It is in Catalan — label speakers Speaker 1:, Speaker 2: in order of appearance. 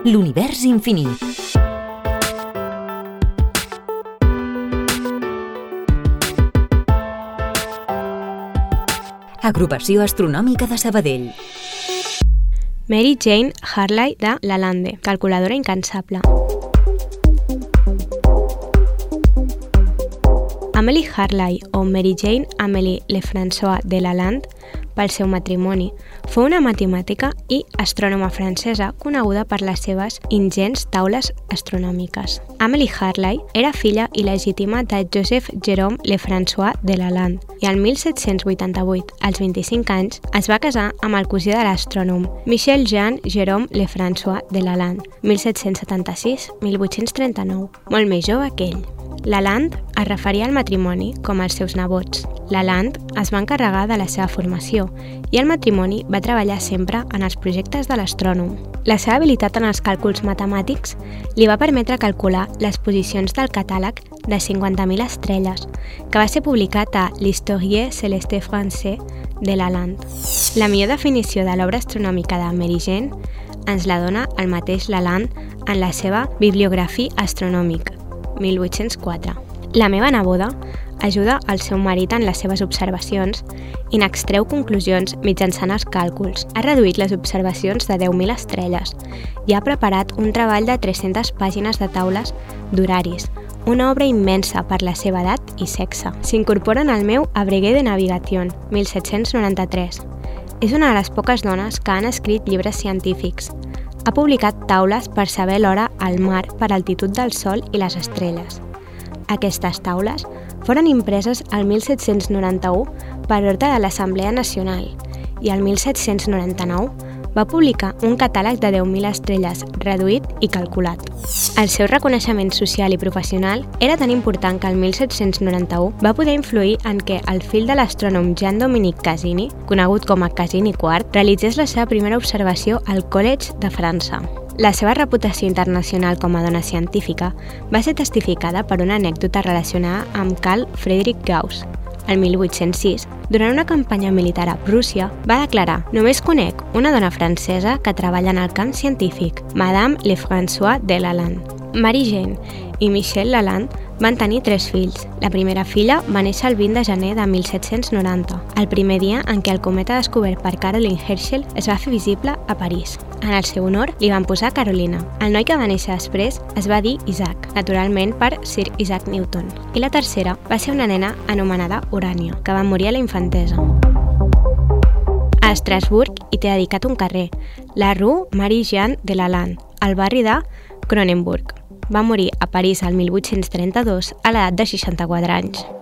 Speaker 1: L'univers infinit. Agrupació Astronòmica de Sabadell.
Speaker 2: Mary Jane Harley de Lalande, calculadora incansable. Amélie Harley o Mary Jane Amélie Lefrançois de Lalande pel seu matrimoni. Fou una matemàtica i astrònoma francesa coneguda per les seves ingents taules astronòmiques. Amélie Harley era filla il·legítima de Joseph Jérôme Lefrançois de Lalande i el 1788, als 25 anys, es va casar amb el cosí de l'astrònom Michel Jean Jérôme Lefrançois de Lalande, 1776-1839, molt més jove que ell. Lalande es referia al matrimoni com als seus nebots. Lalande es va encarregar de la seva formació i el matrimoni va treballar sempre en els projectes de l'astrònom. La seva habilitat en els càlculs matemàtics li va permetre calcular les posicions del catàleg de 50.000 estrelles, que va ser publicat a l'Histoire Céleste Français de Lalande. La millor definició de l'obra astronòmica de Merigen ens la dona el mateix Lalande en la seva Bibliografia astronòmica, 1804. La meva neboda ajuda el seu marit en les seves observacions i n'extreu conclusions mitjançant els càlculs. Ha reduït les observacions de 10.000 estrelles i ha preparat un treball de 300 pàgines de taules d'horaris, una obra immensa per la seva edat i sexe. S'incorporen al meu Abregué de Navigación, 1793. És una de les poques dones que han escrit llibres científics. Ha publicat taules per saber l'hora al mar per altitud del Sol i les estrelles. Aquestes taules foren impreses el 1791 per ordre de l'Assemblea Nacional i el 1799 va publicar un catàleg de 10.000 estrelles reduït i calculat. El seu reconeixement social i professional era tan important que el 1791 va poder influir en què el fill de l'astrònom Jean-Dominique Cassini, conegut com a Cassini IV, realitzés la seva primera observació al College de França. La seva reputació internacional com a dona científica va ser testificada per una anècdota relacionada amb Carl Friedrich Gauss. El 1806, durant una campanya militar a Prússia, va declarar «Només conec una dona francesa que treballa en el camp científic, Madame Lefrançois de Lalande». Marie Jeanne i Michel Lalande van tenir tres fills. La primera filla va néixer el 20 de gener de 1790, el primer dia en què el cometa descobert per Caroline Herschel es va fer visible a París. En el seu honor li van posar Carolina. El noi que va néixer després es va dir Isaac, naturalment per Sir Isaac Newton. I la tercera va ser una nena anomenada Urania, que va morir a la infantesa. A Estrasburg hi té dedicat un carrer, la Rue Marie-Jeanne de Lalande, al barri de Cronenburg. Va morir a París el 1832 a l'edat de 64 anys.